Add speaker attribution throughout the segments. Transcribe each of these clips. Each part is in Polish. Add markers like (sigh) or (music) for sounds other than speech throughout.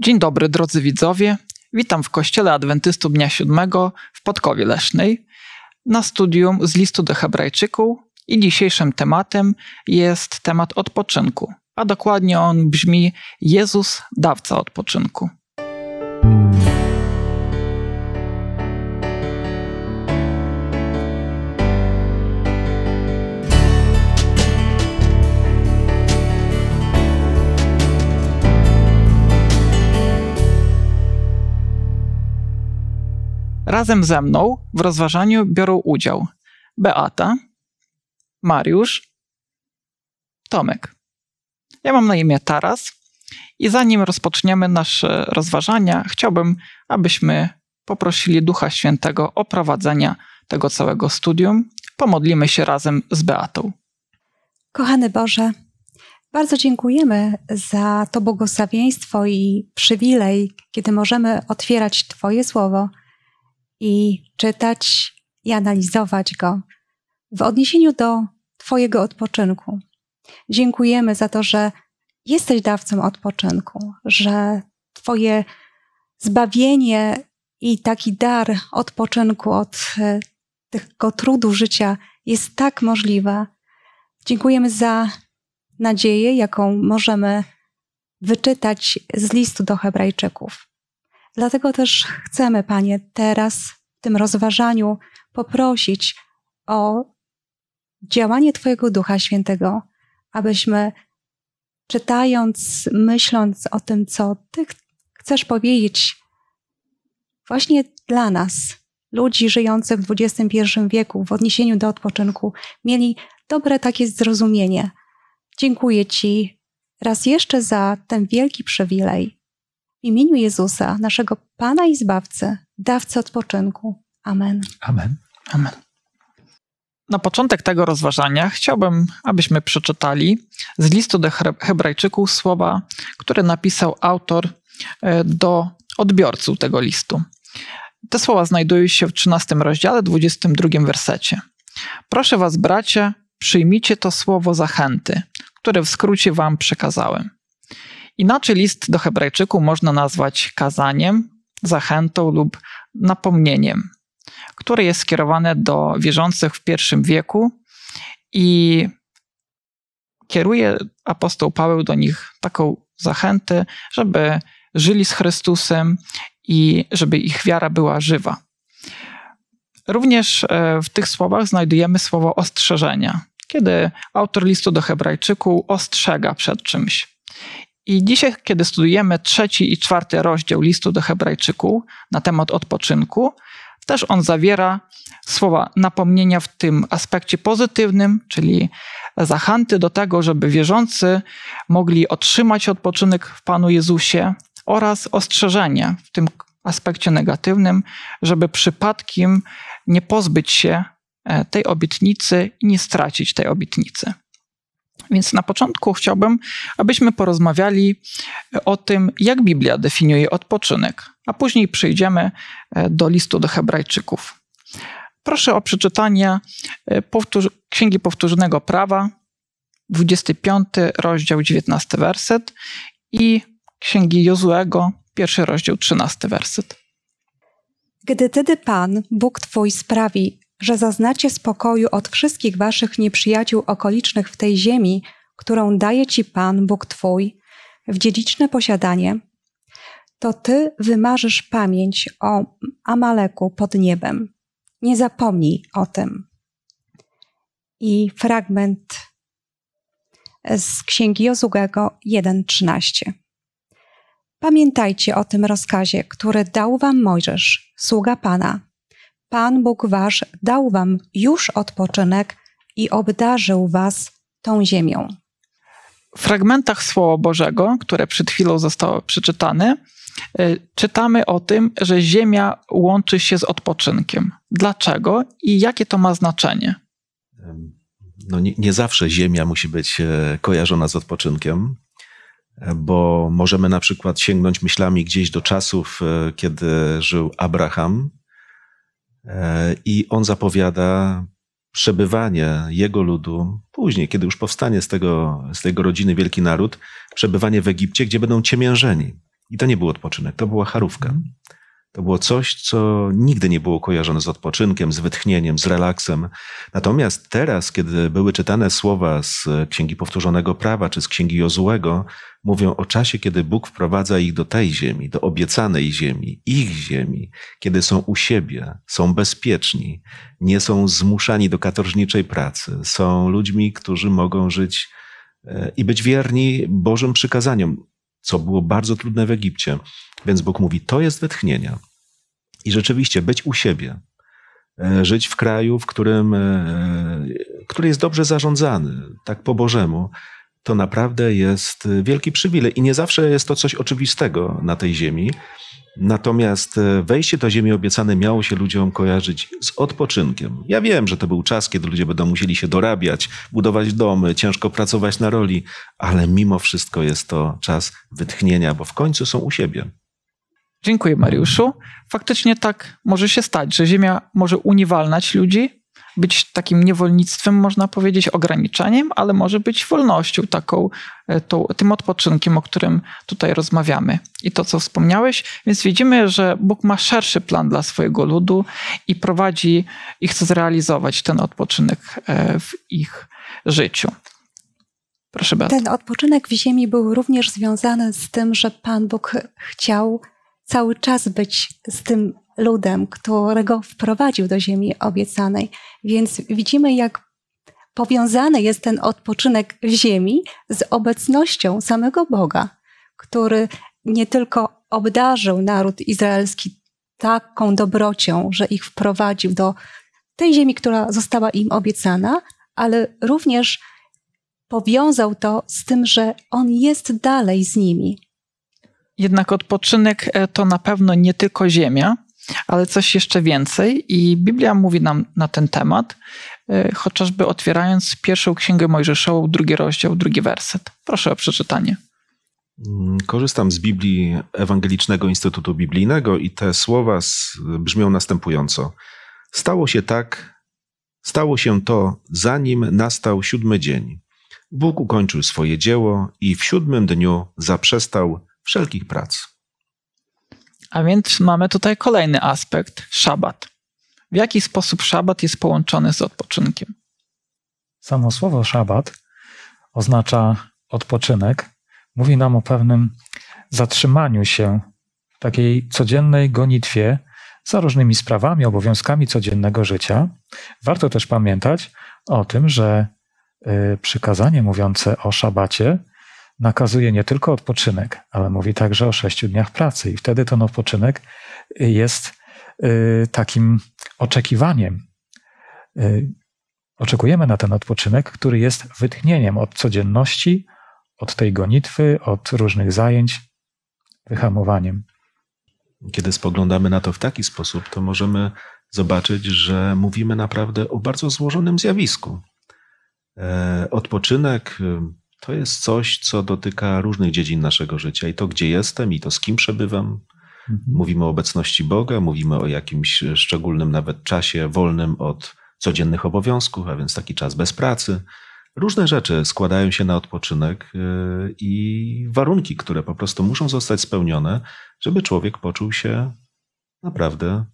Speaker 1: Dzień dobry, drodzy widzowie. Witam w Kościele Adwentystów Dnia Siódmego w Podkowie Lesznej na studium z listu do Hebrajczyków i dzisiejszym tematem jest temat odpoczynku, a dokładnie on brzmi Jezus, dawca odpoczynku. Razem ze mną w rozważaniu biorą udział Beata, Mariusz, Tomek. Ja mam na imię Taras i zanim rozpoczniemy nasze rozważania, chciałbym, abyśmy poprosili Ducha Świętego o prowadzenie tego całego studium. Pomodlimy się razem z Beatą.
Speaker 2: Kochany Boże, bardzo dziękujemy za to błogosławieństwo i przywilej, kiedy możemy otwierać Twoje słowo i czytać i analizować go w odniesieniu do Twojego odpoczynku. Dziękujemy za to, że jesteś dawcą odpoczynku, że Twoje zbawienie i taki dar odpoczynku od e, tego trudu życia jest tak możliwe. Dziękujemy za nadzieję, jaką możemy wyczytać z listu do Hebrajczyków. Dlatego też chcemy, Panie, teraz w tym rozważaniu poprosić o działanie Twojego Ducha Świętego, abyśmy czytając, myśląc o tym, co Ty chcesz powiedzieć właśnie dla nas, ludzi żyjących w XXI wieku w odniesieniu do odpoczynku, mieli dobre takie zrozumienie. Dziękuję Ci raz jeszcze za ten wielki przywilej w imieniu Jezusa, naszego Pana i Zbawcy, dawcy odpoczynku. Amen.
Speaker 1: Amen. Amen. Na początek tego rozważania chciałbym, abyśmy przeczytali z listu do Hebrajczyków słowa, które napisał autor e, do odbiorców tego listu. Te słowa znajdują się w 13 rozdziale, 22 wersecie. Proszę was, bracia, przyjmijcie to słowo zachęty, które w skrócie wam przekazałem. Inaczej list do Hebrajczyków można nazwać kazaniem, zachętą lub napomnieniem, które jest skierowane do wierzących w pierwszym wieku i kieruje apostoł Paweł do nich taką zachętę, żeby żyli z Chrystusem i żeby ich wiara była żywa. Również e, w tych słowach znajdujemy słowo ostrzeżenia, kiedy autor listu do Hebrajczyków ostrzega przed czymś. I dzisiaj, kiedy studujemy trzeci i czwarty rozdział listu do Hebrajczyków na temat odpoczynku, też on zawiera słowa napomnienia w tym aspekcie pozytywnym, czyli zachęty do tego, żeby wierzący mogli otrzymać odpoczynek w Panu Jezusie oraz ostrzeżenia w tym aspekcie negatywnym, żeby przypadkiem nie pozbyć się e, tej obietnicy i nie stracić tej obietnicy. Więc na początku chciałbym, abyśmy porozmawiali o tym, jak Biblia definiuje odpoczynek, a później przejdziemy e, do listu do Hebrajczyków. Proszę o przeczytanie e, Księgi Powtórzonego Prawa, 25 rozdział, 19 werset i Księgi Jozuego, pierwszy rozdział, 13 werset.
Speaker 2: Gdy tedy Pan, Bóg Twój sprawi, że zaznacie spokoju od wszystkich waszych nieprzyjaciół okolicznych w tej ziemi, którą daje ci Pan, Bóg Twój, w dziedziczne posiadanie, to Ty wymarzysz pamięć o Amaleku pod niebem. Nie zapomnij o tym. I fragment z Księgi Jozugego 1.13. Pamiętajcie o tym rozkazie, który dał wam Mojżesz, sługa Pana, Pan Bóg Wasz dał Wam już odpoczynek i obdarzył Was tą ziemią.
Speaker 1: W fragmentach Słowa Bożego, które przed chwilą zostało przeczytane, y, czytamy o tym, że ziemia łączy się z odpoczynkiem. Dlaczego i jakie to ma znaczenie?
Speaker 3: No nie, nie zawsze ziemia musi być e, kojarzona z odpoczynkiem, bo możemy na przykład sięgnąć myślami gdzieś do czasów, e, kiedy żył Abraham E, I on zapowiada przebywanie jego ludu, później, kiedy już powstanie z tego, z tego rodziny wielki naród, przebywanie w Egipcie, gdzie będą ciemiężeni. I to nie był odpoczynek, to była charówka. To było coś, co nigdy nie było kojarzone z odpoczynkiem, z wytchnieniem, z relaksem. Natomiast teraz, kiedy były czytane słowa z Księgi Powtórzonego Prawa czy z Księgi Jozułego, mówią o czasie, kiedy Bóg wprowadza ich do tej ziemi, do obiecanej ziemi, ich ziemi, kiedy są u siebie, są bezpieczni, nie są zmuszani do katorżniczej pracy, są ludźmi, którzy mogą żyć e, i być wierni Bożym przykazaniom, co było bardzo trudne w Egipcie. Więc Bóg mówi: To jest wytchnienie. I rzeczywiście być u siebie, e, żyć w kraju, w którym, e, który jest dobrze zarządzany, tak po Bożemu, to naprawdę jest wielki przywilej. I nie zawsze jest to coś oczywistego na tej ziemi. Natomiast e, wejście do ziemi obiecanej miało się ludziom kojarzyć z odpoczynkiem. Ja wiem, że to był czas, kiedy ludzie będą musieli się dorabiać, budować domy, ciężko pracować na roli, ale mimo wszystko jest to czas wytchnienia, bo w końcu są u siebie.
Speaker 1: Dziękuję, Mariuszu. Faktycznie tak może się stać, że Ziemia może uniwalniać ludzi, być takim niewolnictwem, można powiedzieć, ograniczeniem, ale może być wolnością, taką, e, tą, tym odpoczynkiem, o którym tutaj rozmawiamy. I to, co wspomniałeś, więc widzimy, że Bóg ma szerszy plan dla swojego ludu i prowadzi i chce zrealizować ten odpoczynek e, w ich życiu. Proszę bardzo.
Speaker 2: Ten odpoczynek w ziemi był również związany z tym, że Pan Bóg chciał cały czas być z tym ludem, którego wprowadził do ziemi obiecanej. Więc widzimy, jak powiązany jest ten odpoczynek w ziemi z obecnością samego Boga, który nie tylko obdarzył naród izraelski taką dobrocią, że ich wprowadził do tej ziemi, która została im obiecana, ale również powiązał to z tym, że On jest dalej z nimi.
Speaker 1: Jednak odpoczynek e, to na pewno nie tylko ziemia, ale coś jeszcze więcej i Biblia mówi nam na ten temat, e, chociażby otwierając pierwszą księgę Mojżeszową, drugi rozdział, drugi werset. Proszę o przeczytanie.
Speaker 3: Mm, korzystam z Biblii Ewangelicznego Instytutu Biblijnego i te słowa brzmią następująco. Stało się tak, stało się to, zanim nastał siódmy dzień. Bóg ukończył swoje dzieło i w siódmym dniu zaprzestał wszelkich prac.
Speaker 1: A więc mamy tutaj kolejny aspekt szabat. W jaki sposób szabat jest połączony z odpoczynkiem?
Speaker 4: Samo słowo szabat oznacza odpoczynek. Mówi nam o pewnym zatrzymaniu się w takiej codziennej gonitwie za różnymi sprawami, obowiązkami codziennego życia. Warto też pamiętać o tym, że y, przykazanie mówiące o szabacie nakazuje nie tylko odpoczynek, ale mówi także o sześciu dniach pracy. I wtedy ten odpoczynek jest y, takim oczekiwaniem. Y, oczekujemy na ten odpoczynek, który jest wytchnieniem od codzienności, od tej gonitwy, od różnych zajęć, wyhamowaniem.
Speaker 3: Kiedy spoglądamy na to w taki sposób, to możemy zobaczyć, że mówimy naprawdę o bardzo złożonym zjawisku. E, odpoczynek, to jest coś, co dotyka różnych dziedzin naszego życia i to, gdzie jestem, i to, z kim przebywam. Mhm. Mówimy o obecności Boga, mówimy o jakimś szczególnym nawet czasie wolnym od codziennych obowiązków, a więc taki czas bez pracy. Różne rzeczy składają się na odpoczynek yy, i warunki, które po prostu muszą zostać spełnione, żeby człowiek poczuł się naprawdę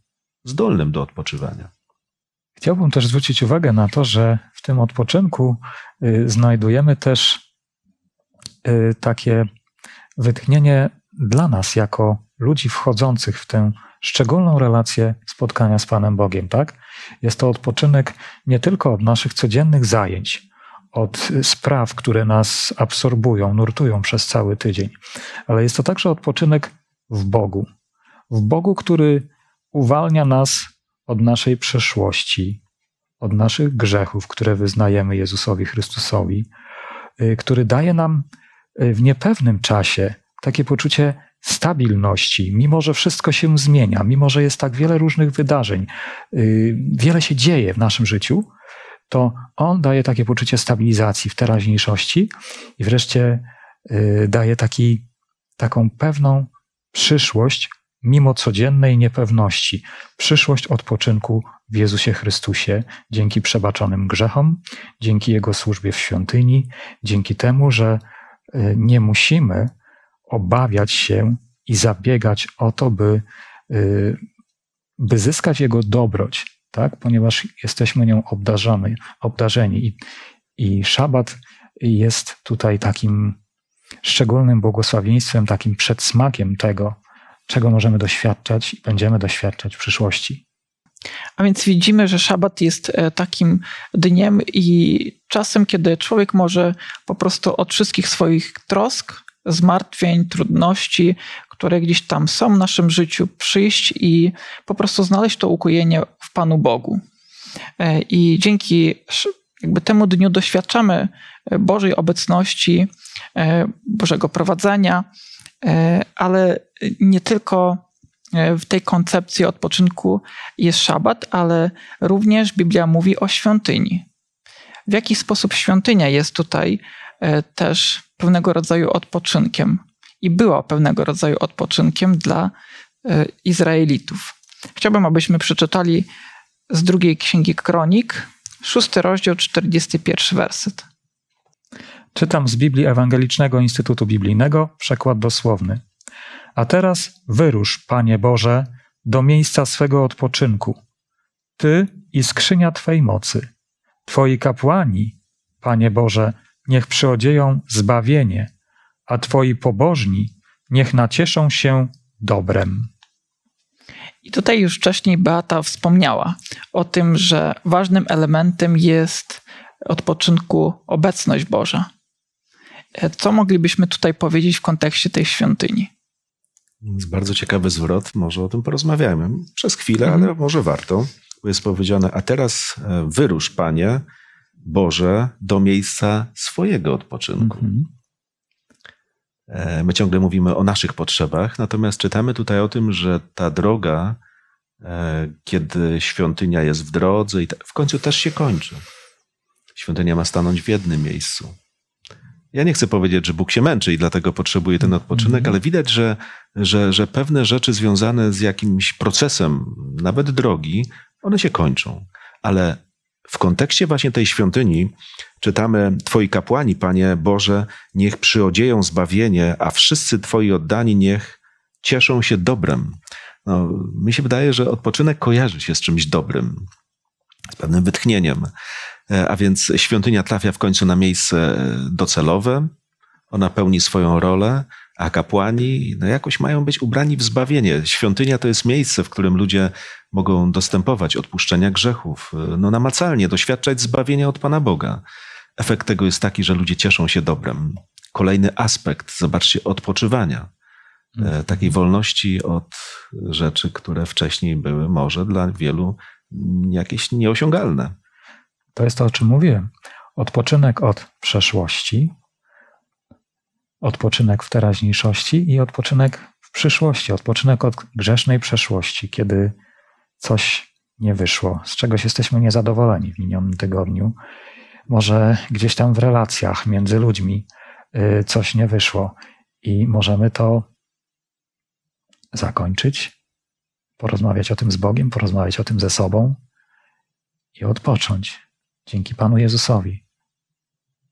Speaker 3: zdolnym do odpoczywania.
Speaker 4: Chciałbym też zwrócić uwagę na to, że w tym odpoczynku yy, znajdujemy też Y, takie wytchnienie dla nas, jako ludzi wchodzących w tę szczególną relację spotkania z Panem Bogiem, tak? Jest to odpoczynek nie tylko od naszych codziennych zajęć, od spraw, które nas absorbują, nurtują przez cały tydzień, ale jest to także odpoczynek w Bogu. W Bogu, który uwalnia nas od naszej przeszłości, od naszych grzechów, które wyznajemy Jezusowi Chrystusowi, y, który daje nam w niepewnym czasie takie poczucie stabilności, mimo że wszystko się zmienia, mimo że jest tak wiele różnych wydarzeń, y, wiele się dzieje w naszym życiu, to on daje takie poczucie stabilizacji w teraźniejszości i wreszcie y, daje taki, taką pewną przyszłość mimo codziennej niepewności, przyszłość odpoczynku w Jezusie Chrystusie dzięki przebaczonym grzechom, dzięki Jego służbie w świątyni, dzięki temu, że nie musimy obawiać się i zabiegać o to, by, y, by zyskać Jego dobroć, tak? ponieważ jesteśmy nią obdarzeni. obdarzeni. I, I szabat jest tutaj takim szczególnym błogosławieństwem, takim przedsmakiem tego, czego możemy doświadczać i będziemy doświadczać w przyszłości.
Speaker 1: A więc widzimy, że szabat jest e, takim dniem i czasem, kiedy człowiek może po prostu od wszystkich swoich trosk, zmartwień, trudności, które gdzieś tam są w naszym życiu, przyjść i po prostu znaleźć to ukojenie w Panu Bogu. E, I dzięki jakby temu dniu doświadczamy e, Bożej obecności, Bożego prowadzenia, ale nie tylko w tej koncepcji odpoczynku jest szabat, ale również Biblia mówi o świątyni. W jaki sposób świątynia jest tutaj e, też pewnego rodzaju odpoczynkiem i była pewnego rodzaju odpoczynkiem dla e, Izraelitów. Chciałbym, abyśmy przeczytali z drugiej księgi Kronik, szósty rozdział, 41 werset.
Speaker 4: Czytam z Biblii Ewangelicznego Instytutu Biblijnego, przekład dosłowny. A teraz wyrusz, Panie Boże, do miejsca swego odpoczynku. Ty i skrzynia Twej mocy. Twoi kapłani, Panie Boże, niech przyodzieją zbawienie, a Twoi pobożni niech nacieszą się dobrem.
Speaker 1: I tutaj już wcześniej Beata wspomniała o tym, że ważnym elementem jest odpoczynku obecność Boża. Co moglibyśmy tutaj powiedzieć w kontekście tej świątyni?
Speaker 3: Jest bardzo ciekawy zwrot, może o tym porozmawiamy. Przez chwilę, ale mhm. może warto. Bo jest powiedziane, a teraz e, wyrusz, Panie Boże, do miejsca swojego odpoczynku. Mhm. E, my ciągle mówimy o naszych potrzebach, natomiast czytamy tutaj o tym, że ta droga, e, kiedy świątynia jest w drodze i w końcu też się kończy. Świątynia ma stanąć w jednym miejscu. Ja nie chcę powiedzieć, że Bóg się męczy i dlatego potrzebuje ten odpoczynek, mhm. ale widać, że, że, że pewne rzeczy związane z jakimś procesem, nawet drogi, one się kończą. Ale w kontekście właśnie tej świątyni czytamy: Twoi kapłani, Panie Boże, niech przyodzieją zbawienie, a wszyscy Twoi oddani niech cieszą się dobrem. No, mi się wydaje, że odpoczynek kojarzy się z czymś dobrym, z pewnym wytchnieniem. E, a więc świątynia trafia w końcu na miejsce docelowe, ona pełni swoją rolę, a kapłani no jakoś mają być ubrani w zbawienie. Świątynia to jest miejsce, w którym ludzie mogą dostępować odpuszczenia grzechów, e, no namacalnie doświadczać zbawienia od Pana Boga. Efekt tego jest taki, że ludzie cieszą się dobrem. Kolejny aspekt, zobaczcie, odpoczywania. E, mhm. Takiej wolności od rzeczy, które wcześniej były może dla wielu jakieś nieosiągalne.
Speaker 4: To jest to, o czym mówiłem. Odpoczynek od przeszłości, odpoczynek w teraźniejszości i odpoczynek w przyszłości, odpoczynek od grzesznej przeszłości, kiedy coś nie wyszło, z czegoś jesteśmy niezadowoleni w minionym tygodniu. Może gdzieś tam w relacjach między ludźmi y, coś nie wyszło i możemy to zakończyć, porozmawiać o tym z Bogiem, porozmawiać o tym ze sobą i odpocząć dzięki Panu Jezusowi.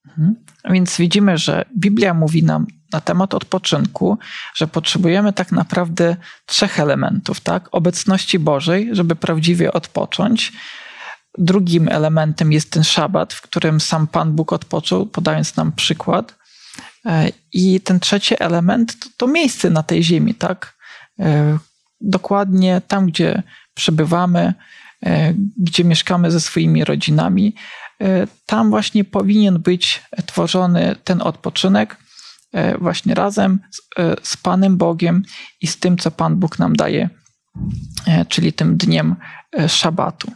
Speaker 1: Mhm. A więc widzimy, że Biblia mówi nam na temat odpoczynku, że potrzebujemy tak naprawdę trzech elementów, tak? Obecności Bożej, żeby prawdziwie odpocząć. Drugim elementem jest ten szabat, w którym sam Pan Bóg odpoczął, podając nam przykład. E, I ten trzeci element to, to miejsce na tej ziemi, tak? E, dokładnie tam, gdzie przebywamy, gdzie mieszkamy ze swoimi rodzinami, e, tam właśnie powinien być tworzony ten odpoczynek e, właśnie razem z, z Panem Bogiem i z tym, co Pan Bóg nam daje, czyli tym dniem szabatu.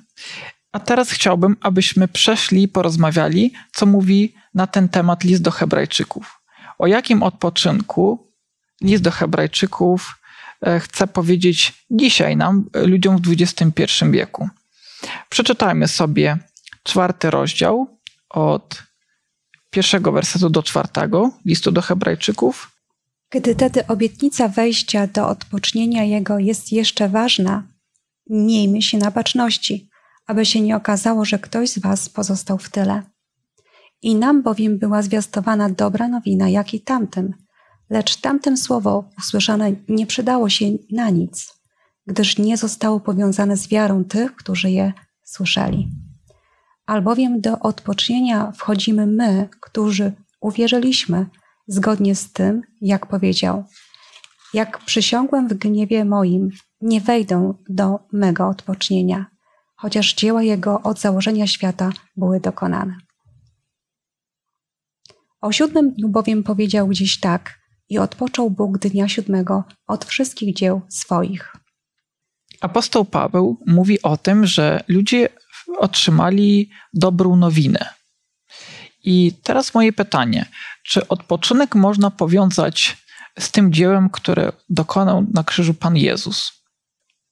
Speaker 1: A teraz chciałbym, abyśmy przeszli porozmawiali, co mówi na ten temat list do Hebrajczyków. O jakim odpoczynku list do Hebrajczyków E, chce powiedzieć dzisiaj nam, e, ludziom w XXI wieku. Przeczytajmy sobie czwarty rozdział od pierwszego wersetu do czwartego listu do Hebrajczyków.
Speaker 2: Gdy tedy obietnica wejścia do odpocznienia Jego jest jeszcze ważna, miejmy się na baczności, aby się nie okazało, że ktoś z Was pozostał w tyle. I nam bowiem była zwiastowana dobra nowina, jak i tamtym – Lecz tamten słowo usłyszane nie przydało się na nic, gdyż nie zostało powiązane z wiarą tych, którzy je słyszeli. Albowiem do odpocznienia wchodzimy my, którzy uwierzyliśmy, zgodnie z tym, jak powiedział: Jak przysiągłem w gniewie moim, nie wejdą do mego odpocznienia, chociaż dzieła jego od założenia świata były dokonane. O siódmym dniu bowiem powiedział gdzieś tak: I odpoczął Bóg dnia siódmego od wszystkich dzieł swoich.
Speaker 1: Apostoł Paweł mówi o tym, że ludzie otrzymali dobrą nowinę. I teraz moje pytanie: czy odpoczynek można powiązać z tym dziełem, które dokonał na krzyżu Pan Jezus?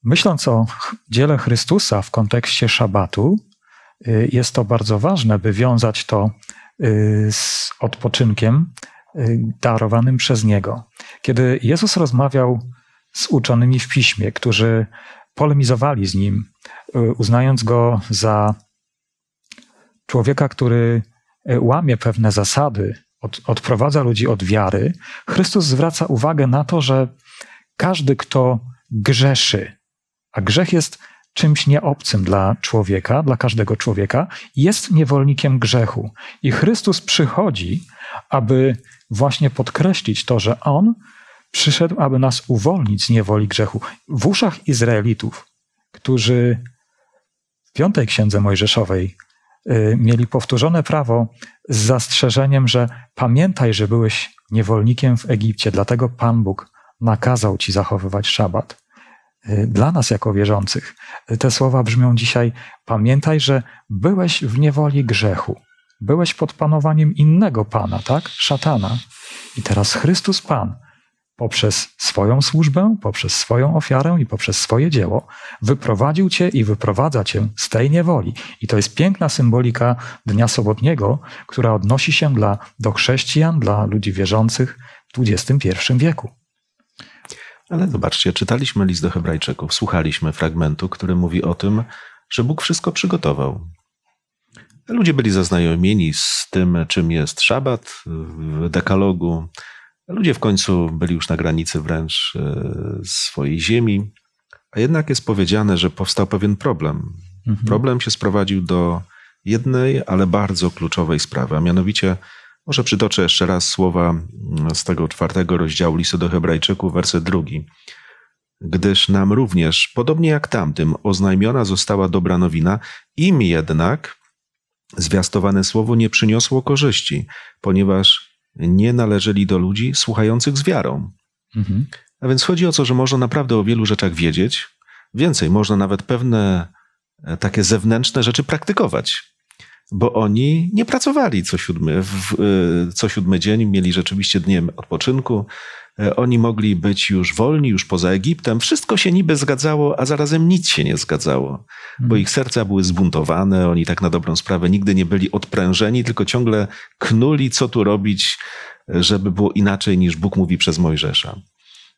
Speaker 4: Myśląc o dziele Chrystusa w kontekście szabatu, y, jest to bardzo ważne, by wiązać to y, z odpoczynkiem darowanym przez Niego. Kiedy Jezus rozmawiał z uczonymi w piśmie, którzy polemizowali z nim, uznając go za człowieka, który łamie pewne zasady, od, odprowadza ludzi od wiary, Chrystus zwraca uwagę na to, że każdy, kto grzeszy, a grzech jest czymś nieobcym dla człowieka, dla każdego człowieka, jest niewolnikiem grzechu. I Chrystus przychodzi, aby właśnie podkreślić to, że On przyszedł, aby nas uwolnić z niewoli grzechu. W uszach Izraelitów, którzy w piątej księdze Mojżeszowej y, mieli powtórzone prawo z zastrzeżeniem, że pamiętaj, że byłeś niewolnikiem w Egipcie, dlatego Pan Bóg nakazał ci zachowywać szabat. Y, dla nas jako wierzących te słowa brzmią dzisiaj: pamiętaj, że byłeś w niewoli grzechu. Byłeś pod panowaniem innego pana, tak? Szatana. I teraz Chrystus Pan poprzez swoją służbę, poprzez swoją ofiarę i poprzez swoje dzieło wyprowadził cię i wyprowadza cię z tej niewoli. I to jest piękna symbolika Dnia Sobotniego, która odnosi się dla, do chrześcijan, dla ludzi wierzących w XXI wieku.
Speaker 3: Ale zobaczcie, czytaliśmy list do Hebrajczyków, słuchaliśmy fragmentu, który mówi o tym, że Bóg wszystko przygotował. Ludzie byli zaznajomieni z tym, czym jest szabat w dekalogu. Ludzie w końcu byli już na granicy wręcz e, swojej ziemi, a jednak jest powiedziane, że powstał pewien problem. Mhm. Problem się sprowadził do jednej, ale bardzo kluczowej sprawy, a mianowicie może przytoczę jeszcze raz słowa mm, z tego czwartego rozdziału listu do Hebrajczyków, werset drugi. Gdyż nam również, podobnie jak tamtym, oznajmiona została dobra nowina, im jednak zwiastowane słowo nie przyniosło korzyści, ponieważ nie należeli do ludzi słuchających z wiarą. Mhm. A więc chodzi o to, że można naprawdę o wielu rzeczach wiedzieć. Więcej, można nawet pewne e, takie zewnętrzne rzeczy praktykować bo oni nie pracowali co siódmy, w, y, co siódmy dzień, mieli rzeczywiście dniem odpoczynku. E, oni mogli być już wolni, już poza Egiptem. Wszystko się niby zgadzało, a zarazem nic się nie zgadzało, bo mhm. ich serca były zbuntowane. Oni tak na dobrą sprawę nigdy nie byli odprężeni, tylko ciągle knuli, co tu robić, żeby było inaczej niż Bóg mówi przez Mojżesza.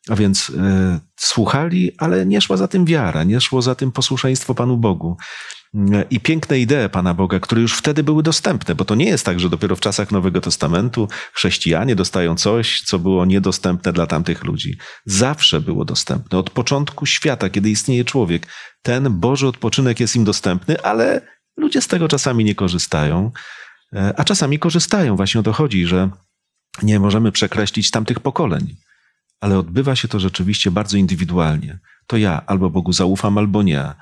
Speaker 3: A więc e, słuchali, ale nie szła za tym wiara, nie szło za tym posłuszeństwo Panu Bogu i piękne idee Pana Boga, które już wtedy były dostępne, bo to nie jest tak, że dopiero w czasach Nowego Testamentu chrześcijanie dostają coś, co było niedostępne dla tamtych ludzi. Zawsze było dostępne. Od początku świata, kiedy istnieje człowiek, ten Boży odpoczynek jest im dostępny, ale ludzie z tego czasami nie korzystają, e, a czasami korzystają. Właśnie o to chodzi, że nie możemy przekreślić tamtych pokoleń, ale odbywa się to rzeczywiście bardzo indywidualnie. To ja albo Bogu zaufam, albo nie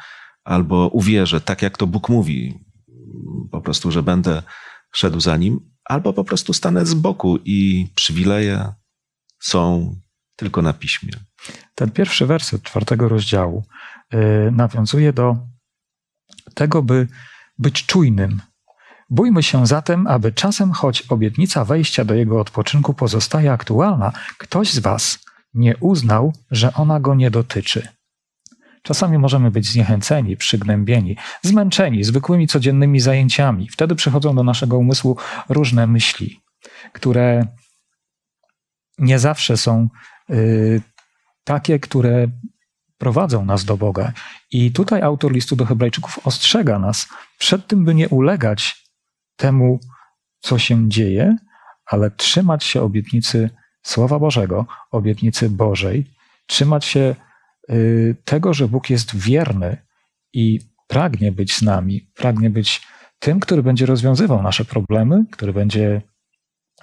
Speaker 3: albo uwierzę, tak jak to Bóg mówi, po prostu, że będę szedł za nim, albo po prostu stanę z boku i przywileje są tylko na piśmie.
Speaker 4: Ten pierwszy werset czwartego rozdziału yy, nawiązuje do tego, by być czujnym. Bójmy się zatem, aby czasem, choć obietnica wejścia do jego odpoczynku pozostaje aktualna, ktoś z Was nie uznał, że ona go nie dotyczy. Czasami możemy być zniechęceni, przygnębieni, zmęczeni zwykłymi codziennymi zajęciami. Wtedy przychodzą do naszego umysłu różne myśli, które nie zawsze są y, takie, które prowadzą nas do Boga. I tutaj autor listu do Hebrajczyków ostrzega nas przed tym, by nie ulegać temu, co się dzieje, ale trzymać się obietnicy Słowa Bożego, obietnicy Bożej, trzymać się y, tego, że Bóg jest wierny i pragnie być z nami, pragnie być tym, który będzie rozwiązywał nasze problemy, który będzie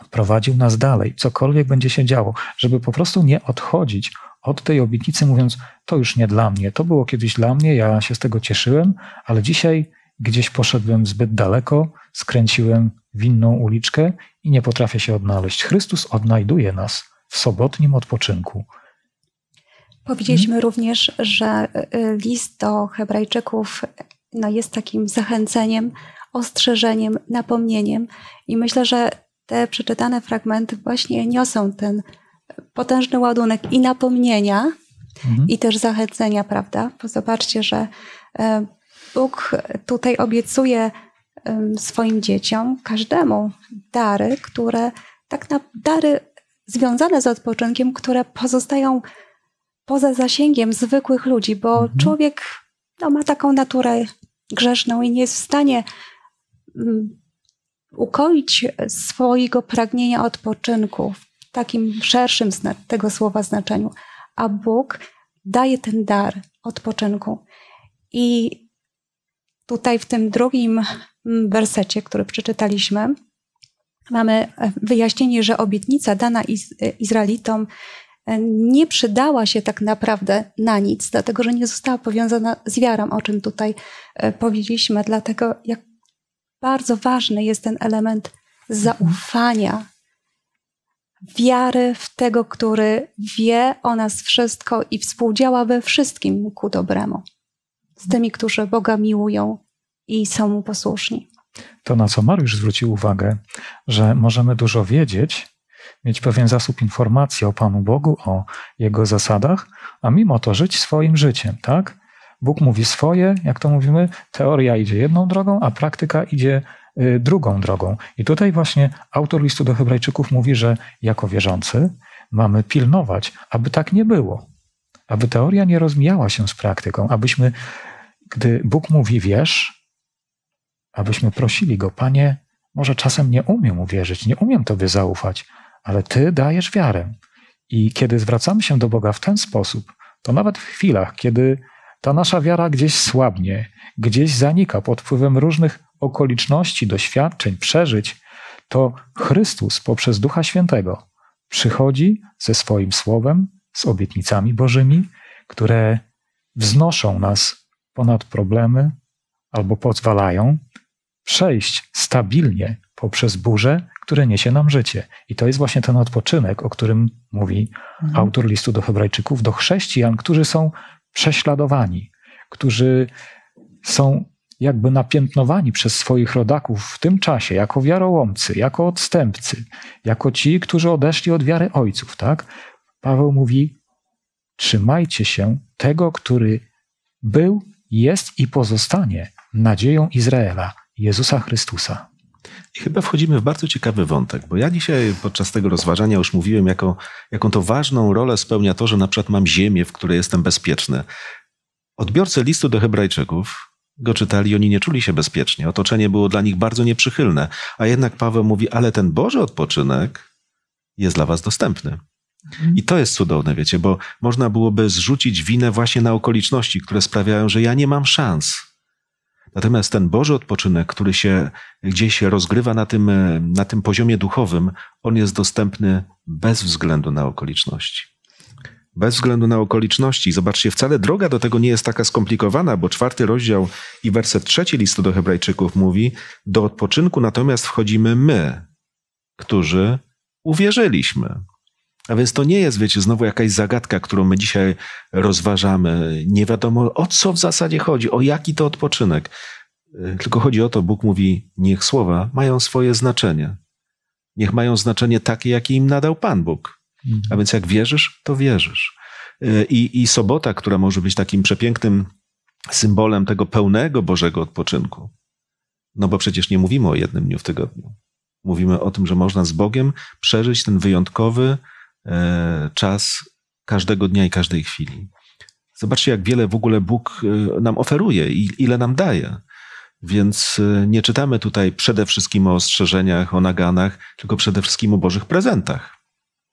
Speaker 4: prowadził nas dalej, cokolwiek będzie się działo, żeby po prostu nie odchodzić od tej obietnicy, mówiąc: To już nie dla mnie, to było kiedyś dla mnie, ja się z tego cieszyłem, ale dzisiaj gdzieś poszedłem zbyt daleko, skręciłem w inną uliczkę i nie potrafię się odnaleźć. Chrystus odnajduje nas w sobotnim odpoczynku.
Speaker 2: Powiedzieliśmy również, że y, list do Hebrajczyków no, jest takim zachęceniem, ostrzeżeniem, napomnieniem. I myślę, że te przeczytane fragmenty właśnie niosą ten potężny ładunek i napomnienia, mhm. i też zachęcenia, prawda? Bo zobaczcie, że e, Bóg tutaj obiecuje swoim dzieciom, każdemu dary, które tak na dary związane z odpoczynkiem, które pozostają poza zasięgiem zwykłych ludzi, bo mhm. człowiek no, ma taką naturę grzeszną i nie jest w stanie um, ukoić swojego pragnienia odpoczynku w takim szerszym tego słowa znaczeniu. A Bóg daje ten dar odpoczynku. I tutaj w tym drugim wersecie, który przeczytaliśmy, mamy e, wyjaśnienie, że obietnica dana e, Izraelitom e, nie przydała się tak naprawdę na nic, dlatego że nie została powiązana z wiarą, o czym tutaj powiedzieliśmy, dlatego jak bardzo ważny jest ten element zaufania, wiary w tego, który wie o nas wszystko i współdziała we wszystkim ku dobremu. Z tymi, którzy Boga miłują i są mu posłuszni.
Speaker 4: To, na co Mariusz zwrócił uwagę, że możemy dużo wiedzieć, mieć pewien zasób informacji o Panu Bogu, o Jego zasadach, a mimo to żyć swoim życiem, tak? Bóg mówi swoje, jak to mówimy, teoria idzie jedną drogą, a praktyka idzie y, drugą drogą. I tutaj właśnie autor listu do Hebrajczyków mówi, że jako wierzący mamy pilnować, aby tak nie było. Aby teoria nie rozmijała się z praktyką, abyśmy gdy Bóg mówi wierz, abyśmy prosili Go, Panie, może czasem nie umiem uwierzyć, nie umiem Tobie zaufać, ale Ty dajesz wiarę. I kiedy zwracamy się do Boga w ten sposób, to nawet w chwilach, kiedy ta nasza wiara gdzieś słabnie, gdzieś zanika pod wpływem różnych okoliczności, doświadczeń, przeżyć, to Chrystus poprzez Ducha Świętego przychodzi ze swoim słowem, z obietnicami Bożymi, które wznoszą nas ponad problemy albo pozwalają przejść stabilnie poprzez burze, które niesie nam życie. I to jest właśnie ten odpoczynek, o którym mówi mhm. autor listu do Hebrajczyków, do chrześcijan, którzy są prześladowani, którzy są jakby napiętnowani przez swoich rodaków w tym czasie jako wiarołomcy, jako odstępcy, jako ci, którzy odeszli od wiary ojców, tak? Paweł mówi: Trzymajcie się tego, który był jest i pozostanie nadzieją Izraela, Jezusa Chrystusa.
Speaker 3: I chyba wchodzimy w bardzo ciekawy wątek, bo ja dzisiaj podczas tego rozważania już mówiłem, jaką, jaką to ważną rolę spełnia to, że na przykład mam ziemię, w której jestem bezpieczny. Odbiorcy listu do Hebrajczyków go czytali, oni nie czuli się bezpiecznie. Otoczenie było dla nich bardzo nieprzychylne. A jednak Paweł mówi, ale ten Boży odpoczynek jest dla was dostępny. I to jest cudowne, wiecie, bo można byłoby zrzucić winę właśnie na okoliczności, które sprawiają, że ja nie mam szans. Natomiast ten Boży odpoczynek, który się gdzieś rozgrywa na tym, na tym poziomie duchowym, on jest dostępny bez względu na okoliczności. Bez względu na okoliczności. Zobaczcie, wcale droga do tego nie jest taka skomplikowana, bo czwarty rozdział i werset trzeci listu do Hebrajczyków mówi: Do odpoczynku natomiast wchodzimy my, którzy uwierzyliśmy. A więc to nie jest, wiecie, znowu jakaś zagadka, którą my dzisiaj rozważamy. Nie wiadomo o co w zasadzie chodzi, o jaki to odpoczynek. Y, tylko chodzi o to, Bóg mówi, niech słowa mają swoje znaczenie. Niech mają znaczenie takie, jakie im nadał Pan Bóg. Mhm. A więc jak wierzysz, to wierzysz. Y, I, I sobota, która może być takim przepięknym symbolem tego pełnego Bożego odpoczynku. No bo przecież nie mówimy o jednym dniu w tygodniu. Mówimy o tym, że można z Bogiem przeżyć ten wyjątkowy, czas każdego dnia i każdej chwili. Zobaczcie, jak wiele w ogóle Bóg e, nam oferuje i ile nam daje. Więc e, nie czytamy tutaj przede wszystkim o ostrzeżeniach, o naganach, tylko przede wszystkim o Bożych prezentach.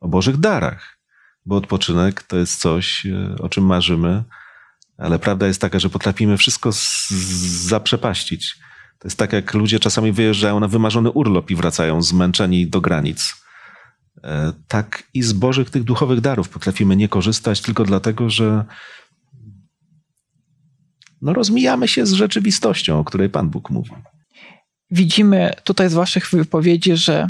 Speaker 3: o Bożych darach, bo odpoczynek to jest coś, e, o czym marzymy, ale prawda jest taka, że potrafimy wszystko zaprzepaścić. To jest tak, jak ludzie czasami wyjeżdżają na wymarzony urlop i wracają zmęczeni do granic. E, Tak i z Bożych tych duchowych darów potrafimy nie korzystać tylko dlatego, że no rozmijamy się z rzeczywistością, o której Pan Bóg mówi.
Speaker 1: Widzimy tutaj z Waszych wypowiedzi, że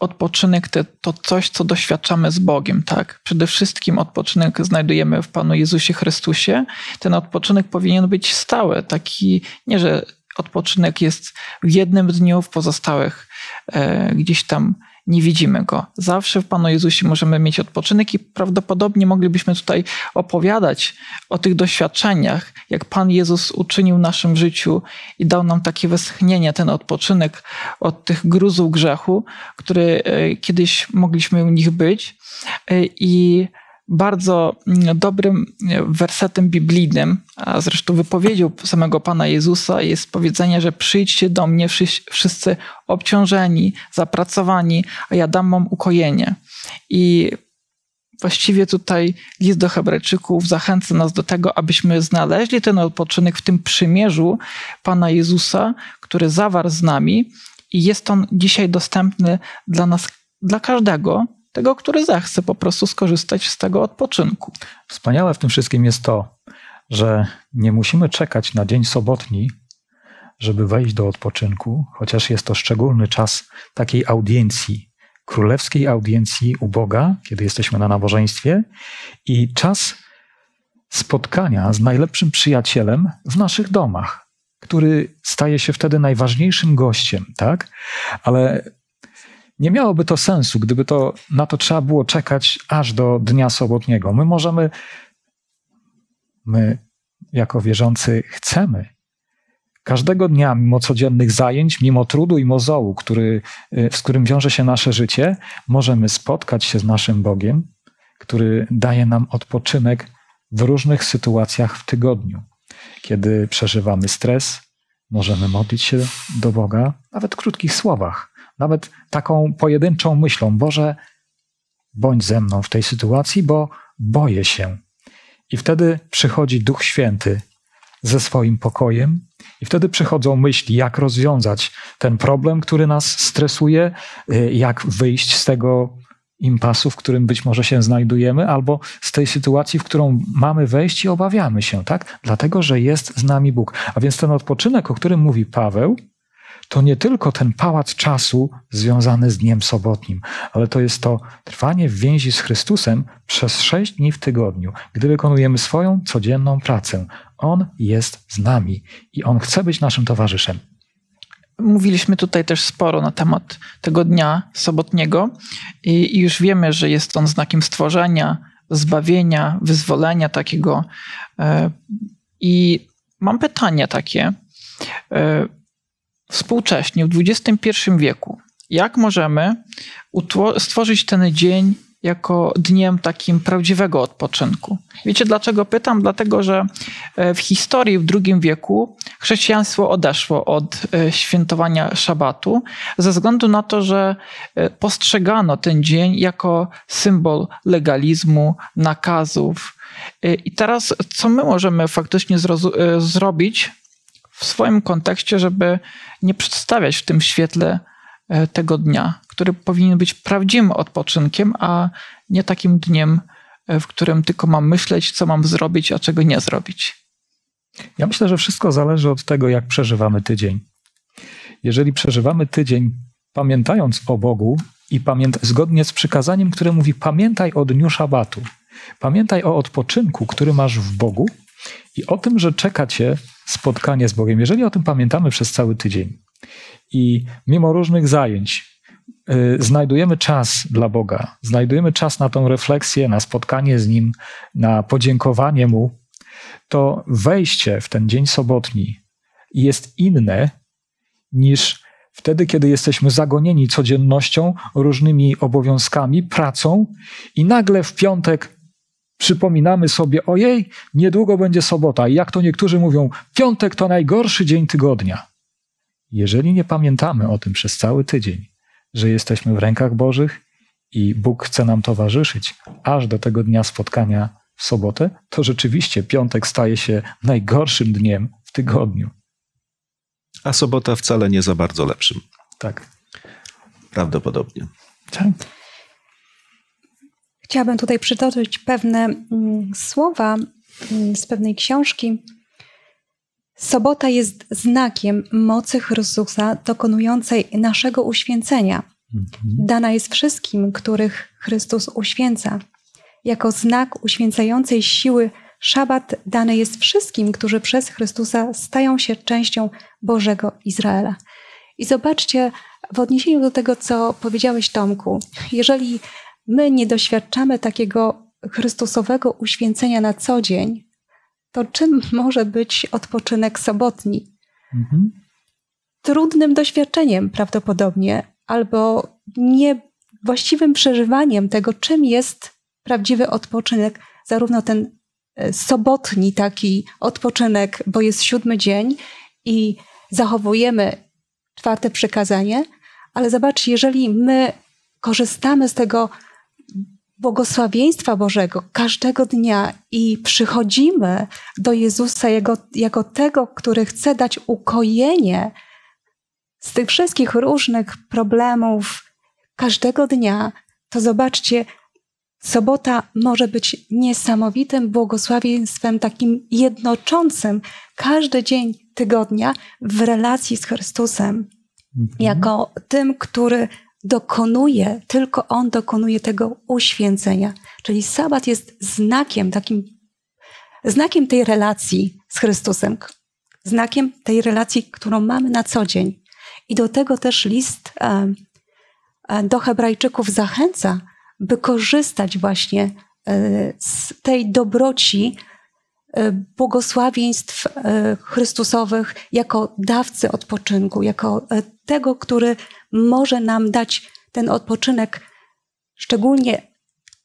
Speaker 1: odpoczynek to, coś, co doświadczamy z Bogiem, tak? Przede wszystkim odpoczynek znajdujemy w Panu Jezusie Chrystusie. Ten odpoczynek powinien być stały, taki nie, że odpoczynek jest w jednym dniu, w pozostałych e, gdzieś tam nie widzimy go. Zawsze w Panu Jezusie możemy mieć odpoczynek i prawdopodobnie moglibyśmy tutaj opowiadać o tych doświadczeniach, jak Pan Jezus uczynił w naszym życiu i dał nam takie westchnienie, ten odpoczynek od tych gruzów grzechu, który e, kiedyś mogliśmy u nich być. E, I bardzo mm, dobrym wersetem biblijnym, a zresztą wypowiedzią samego Pana Jezusa jest powiedzenie, że przyjdźcie do mnie wszyscy obciążeni, zapracowani, a ja dam wam ukojenie. I właściwie tutaj list do Hebrajczyków zachęca nas do tego, abyśmy znaleźli ten odpoczynek w tym przymierzu Pana Jezusa, który zawarł z nami i jest on dzisiaj dostępny dla nas, dla każdego, tego, który zechce po prostu skorzystać z tego odpoczynku.
Speaker 4: Wspaniałe w tym wszystkim jest to, że nie musimy czekać na dzień sobotni, żeby wejść do odpoczynku, chociaż jest to szczególny czas takiej audiencji, królewskiej audiencji u Boga, kiedy jesteśmy na nabożeństwie, i czas spotkania z najlepszym przyjacielem w naszych domach, który staje się wtedy najważniejszym gościem, tak? Ale nie miałoby to sensu, gdyby to na to trzeba było czekać aż do dnia sobotniego. My możemy, my jako wierzący chcemy każdego dnia, mimo codziennych zajęć, mimo trudu i mozołu, który, y, z którym wiąże się nasze życie, możemy spotkać się z naszym Bogiem, który daje nam odpoczynek w różnych sytuacjach w tygodniu. Kiedy przeżywamy stres, możemy modlić się do Boga, nawet w krótkich słowach, nawet taką pojedynczą myślą: Boże, bądź ze mną w tej sytuacji, bo boję się. I wtedy przychodzi Duch Święty ze swoim pokojem, i wtedy przychodzą myśli, jak rozwiązać ten problem, który nas stresuje, y, jak wyjść z tego impasu, w którym być może się znajdujemy, albo z tej sytuacji, w którą mamy wejść i obawiamy się, tak? Dlatego, że jest z nami Bóg. A więc ten odpoczynek, o którym mówi Paweł, to nie tylko ten pałac czasu związany z dniem sobotnim, ale to jest to trwanie w więzi z Chrystusem przez sześć dni w tygodniu, gdy wykonujemy swoją codzienną pracę. On jest z nami i On chce być naszym towarzyszem.
Speaker 1: Mówiliśmy tutaj też sporo na temat tego dnia sobotniego i, już wiemy, że jest on znakiem stworzenia, zbawienia, wyzwolenia takiego. E, I mam pytanie takie. Współcześnie, w XXI wieku, jak możemy stworzyć ten dzień jako dniem takim prawdziwego odpoczynku? Wiecie dlaczego pytam? Dlatego, że e, w historii w II wieku chrześcijaństwo odeszło od e, świętowania szabatu ze względu na to, że e, postrzegano ten dzień jako symbol legalizmu, nakazów. I teraz, co my możemy faktycznie zrobić w swoim kontekście, żeby nie przedstawiać w tym świetle e, tego dnia, który powinien być prawdziwym odpoczynkiem, a nie takim dniem, e, w którym tylko mam myśleć, co mam zrobić, a czego nie zrobić.
Speaker 4: Ja myślę, że wszystko zależy od tego, jak przeżywamy tydzień. Jeżeli przeżywamy tydzień pamiętając o Bogu i pamięt, zgodnie z przykazaniem, które mówi: pamiętaj o dniu szabatu, pamiętaj o odpoczynku, który masz w Bogu i o tym, że czeka cię spotkanie z Bogiem. Jeżeli o tym pamiętamy przez cały tydzień i mimo różnych zajęć y, znajdujemy czas dla Boga, znajdujemy czas na tą refleksję, na spotkanie z Nim, na podziękowanie Mu, to wejście w ten dzień sobotni jest inne niż wtedy, kiedy jesteśmy zagonieni codziennością, różnymi obowiązkami, pracą i nagle w piątek przypominamy sobie, ojej, niedługo będzie sobota. I jak to niektórzy mówią, piątek to najgorszy dzień tygodnia. Jeżeli nie pamiętamy o tym przez cały tydzień, że jesteśmy w rękach Bożych i Bóg chce nam towarzyszyć aż do tego dnia spotkania w sobotę, to rzeczywiście piątek staje się najgorszym dniem w tygodniu.
Speaker 3: A sobota wcale nie za bardzo lepszym.
Speaker 4: Tak.
Speaker 3: Prawdopodobnie.
Speaker 4: tak.
Speaker 2: Chciałabym tutaj przytoczyć pewne mm, słowa mm, z pewnej książki. Sobota jest znakiem mocy Chrystusa dokonującej naszego uświęcenia.
Speaker 4: Mhm.
Speaker 2: Dana jest wszystkim, których Chrystus uświęca. Jako znak uświęcającej siły szabat dany jest wszystkim, którzy przez Chrystusa stają się częścią Bożego Izraela. I zobaczcie, w odniesieniu do tego, co powiedziałeś, Tomku, jeżeli my nie doświadczamy takiego Chrystusowego uświęcenia na co dzień, to czym może być odpoczynek sobotni?
Speaker 4: Mhm.
Speaker 2: Trudnym doświadczeniem prawdopodobnie, albo niewłaściwym przeżywaniem tego, czym jest prawdziwy odpoczynek, zarówno ten e, sobotni taki odpoczynek, bo jest siódmy dzień i zachowujemy czwarte przykazanie, ale zobaczcie, jeżeli my korzystamy z tego błogosławieństwa Bożego każdego dnia i przychodzimy do Jezusa jako, jako tego, który chce dać ukojenie z tych wszystkich różnych problemów każdego dnia, to zobaczcie, sobota może być niesamowitym błogosławieństwem, takim jednoczącym każdy dzień tygodnia w relacji z Chrystusem,
Speaker 4: Mhm.
Speaker 2: jako tym, który dokonuje, tylko On dokonuje tego uświęcenia. Czyli sabat jest znakiem, takim znakiem tej relacji z Chrystusem, znakiem tej relacji, którą mamy na co dzień. I do tego też list e, e, do Hebrajczyków zachęca, by korzystać właśnie e, z tej dobroci, błogosławieństw Chrystusowych jako dawcy odpoczynku, jako tego, który może nam dać ten odpoczynek, szczególnie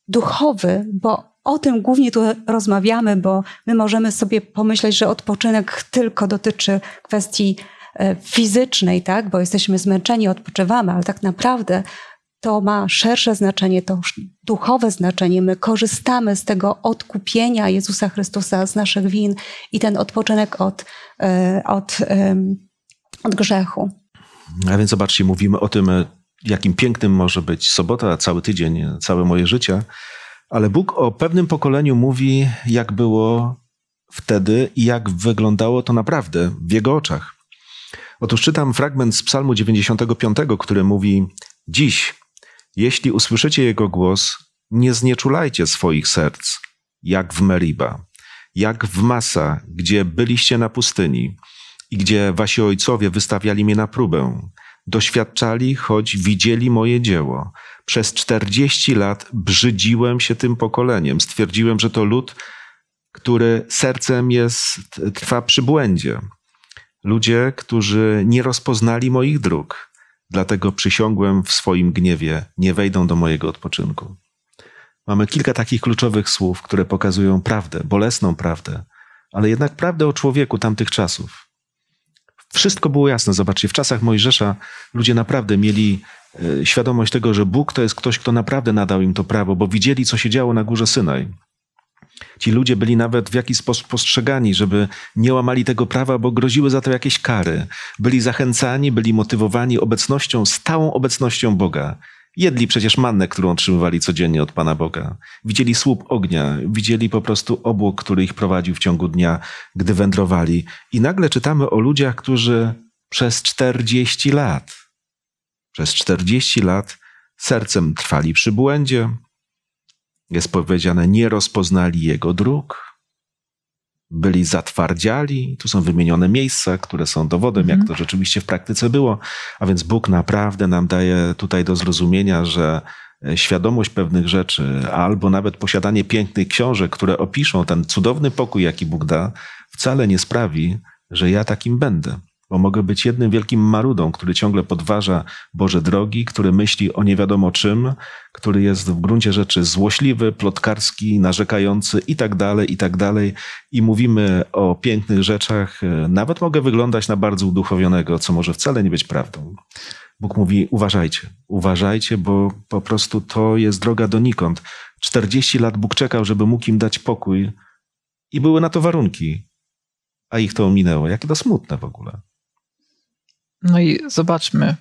Speaker 2: duchowy, bo o tym głównie tu rozmawiamy, bo my możemy sobie pomyśleć, że odpoczynek tylko dotyczy kwestii e, fizycznej, tak? bo jesteśmy zmęczeni, odpoczywamy, ale tak naprawdę to ma szersze znaczenie, to duchowe znaczenie. My korzystamy z tego odkupienia Jezusa Chrystusa z naszych win i ten odpoczynek od, e, od, od grzechu.
Speaker 3: A więc zobaczcie, mówimy o tym, e, jakim pięknym może być sobota, cały tydzień, całe moje życie, ale Bóg o pewnym pokoleniu mówi, jak było wtedy i jak wyglądało to naprawdę w Jego oczach. Otóż czytam fragment z Psalmu 95, który mówi: Dziś, jeśli usłyszycie Jego głos, nie znieczulajcie swoich serc, jak w Meriba, jak w Masa, gdzie byliście na pustyni i gdzie wasi ojcowie wystawiali mnie na próbę. Doświadczali, choć widzieli moje dzieło. Przez czterdzieści lat brzydziłem się tym pokoleniem. Stwierdziłem, że to lud, który sercem jest, trwa przy błędzie. Ludzie, którzy nie rozpoznali moich dróg. Dlatego przysiągłem w swoim gniewie, nie wejdą do mojego odpoczynku. Mamy kilka takich kluczowych słów, które pokazują prawdę, bolesną prawdę, ale jednak prawdę o człowieku tamtych czasów. Wszystko było jasne. Zobaczcie, w czasach Mojżesza ludzie naprawdę mieli e, świadomość tego, że Bóg to jest ktoś, kto naprawdę nadał im to prawo, bo widzieli, co się działo na górze Synaj. Ci ludzie byli nawet w jakiś sposób postrzegani, żeby nie łamali tego prawa, bo groziły za to jakieś kary. Byli zachęcani, byli motywowani obecnością, stałą obecnością Boga. Jedli przecież mannę, którą otrzymywali codziennie od Pana Boga. Widzieli słup ognia, widzieli po prostu obłok, który ich prowadził w ciągu dnia, gdy wędrowali. I nagle czytamy o ludziach, którzy przez 40 lat, przez 40 lat sercem trwali przy błędzie. Jest powiedziane, nie rozpoznali jego dróg, byli zatwardziali. Tu są wymienione miejsca, które są dowodem,
Speaker 4: Mhm.
Speaker 3: jak to rzeczywiście w praktyce było. A więc Bóg naprawdę nam daje tutaj do zrozumienia, że e, świadomość pewnych rzeczy, albo nawet posiadanie pięknych książek, które opiszą ten cudowny pokój, jaki Bóg da, wcale nie sprawi, że ja takim będę. Bo mogę być jednym wielkim marudą, który ciągle podważa Boże drogi, który myśli o nie wiadomo czym, który jest w gruncie rzeczy złośliwy, plotkarski, narzekający i tak dalej, i tak dalej. I mówimy o pięknych rzeczach. Nawet mogę wyglądać na bardzo uduchowionego, co może wcale nie być prawdą. Bóg mówi: uważajcie, uważajcie, bo po prostu to jest droga donikąd. 40 lat Bóg czekał, żeby mógł im dać pokój, i były na to warunki, a ich to ominęło. Jakie to smutne w ogóle.
Speaker 1: No i zobaczmy,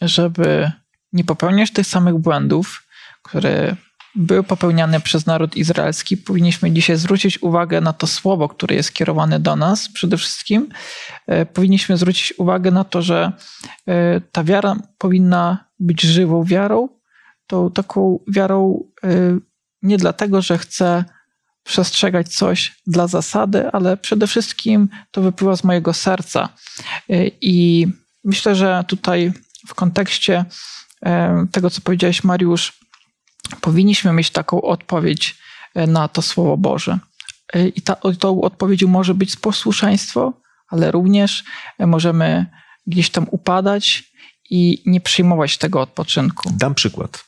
Speaker 1: żeby nie popełniać tych samych błędów, które były popełniane przez naród izraelski, powinniśmy dzisiaj zwrócić uwagę na to słowo, które jest kierowane do nas przede wszystkim. E, powinniśmy zwrócić uwagę na to, że e, ta wiara powinna być żywą wiarą, tą taką wiarą e, nie dlatego, że chcę przestrzegać coś dla zasady, ale przede wszystkim to wypływa z mojego serca. I myślę, że tutaj w kontekście tego, co powiedziałeś, Mariusz, powinniśmy mieć taką odpowiedź e, na to Słowo Boże. E, I ta, tą odpowiedzią może być posłuszeństwo, ale również e, możemy gdzieś tam upadać i nie przyjmować tego odpoczynku.
Speaker 3: Dam przykład.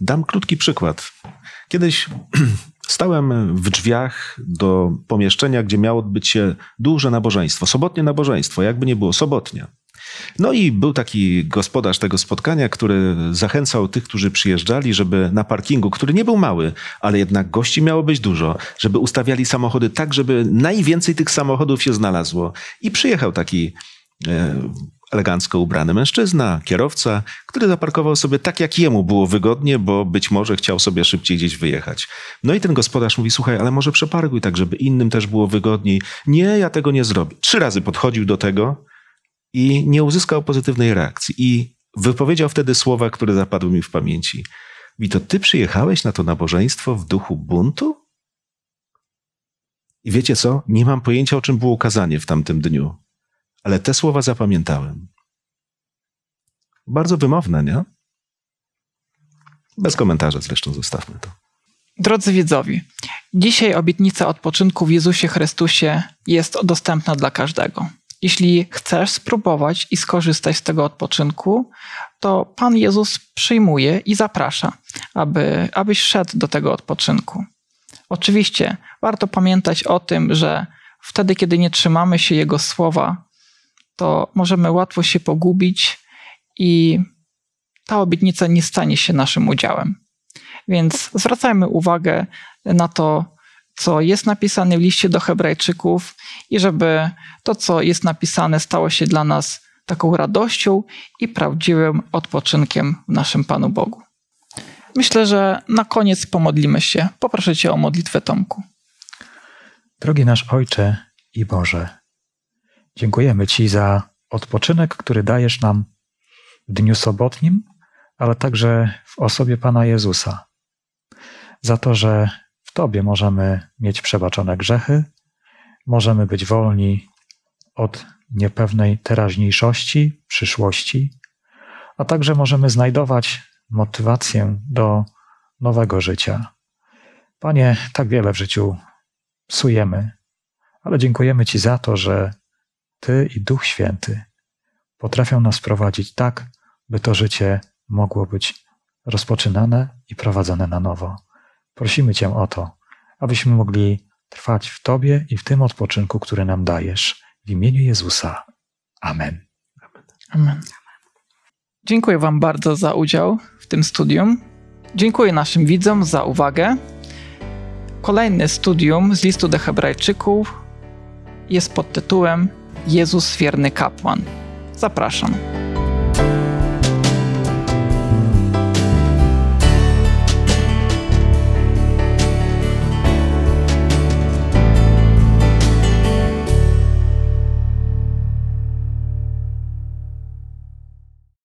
Speaker 3: Dam krótki przykład. Kiedyś (clears throat) stałem w drzwiach do pomieszczenia, gdzie miało odbyć się duże nabożeństwo, sobotnie nabożeństwo, jakby nie było sobotnia. No i był taki gospodarz tego spotkania, który zachęcał tych, którzy przyjeżdżali, żeby na parkingu, który nie był mały, ale jednak gości miało być dużo, żeby ustawiali samochody tak, żeby najwięcej tych samochodów się znalazło. I przyjechał taki e, elegancko ubrany mężczyzna, kierowca, który zaparkował sobie tak, jak jemu było wygodnie, bo być może chciał sobie szybciej gdzieś wyjechać. No i ten gospodarz mówi: Słuchaj, ale może przeparkuj tak, żeby innym też było wygodniej. Nie, ja tego nie zrobię. Trzy razy podchodził do tego i nie uzyskał pozytywnej reakcji. I wypowiedział wtedy słowa, które zapadły mi w pamięci. I to ty przyjechałeś na to nabożeństwo w duchu buntu? I wiecie co? Nie mam pojęcia, o czym było kazanie w tamtym dniu, ale te słowa zapamiętałem. Bardzo wymowne, nie? Bez komentarza zresztą zostawmy to.
Speaker 1: Drodzy widzowie, dzisiaj obietnica odpoczynku w Jezusie Chrystusie jest dostępna dla każdego. Jeśli chcesz spróbować i skorzystać z tego odpoczynku, to Pan Jezus przyjmuje i zaprasza, aby, abyś szedł do tego odpoczynku. Oczywiście warto pamiętać o tym, że wtedy, kiedy nie trzymamy się Jego słowa, to możemy łatwo się pogubić i ta obietnica nie stanie się naszym udziałem. Więc zwracajmy uwagę na to, co jest napisane w liście do Hebrajczyków i żeby to, co jest napisane, stało się dla nas taką radością i prawdziwym odpoczynkiem w naszym Panu Bogu. Myślę, że na koniec pomodlimy się. Poproszę Cię o modlitwę, Tomku.
Speaker 4: Drogi nasz Ojcze i Boże, dziękujemy Ci za odpoczynek, który dajesz nam w dniu sobotnim, ale także w osobie Pana Jezusa. Za to, że Tobie możemy mieć przebaczone grzechy, możemy być wolni od niepewnej teraźniejszości, przyszłości, a także możemy znajdować motywację do nowego życia. Panie, tak wiele w życiu psujemy, ale dziękujemy Ci za to, że Ty i Duch Święty potrafią nas prowadzić tak, by to życie mogło być rozpoczynane i prowadzone na nowo. Prosimy Cię o to, abyśmy mogli trwać w Tobie i w tym odpoczynku, który nam dajesz. W imieniu Jezusa. Amen.
Speaker 1: Amen. Dziękuję Wam bardzo za udział w tym studium. Dziękuję naszym widzom za uwagę. Kolejne studium z listu do Hebrajczyków jest pod tytułem Jezus wierny kapłan. Zapraszam.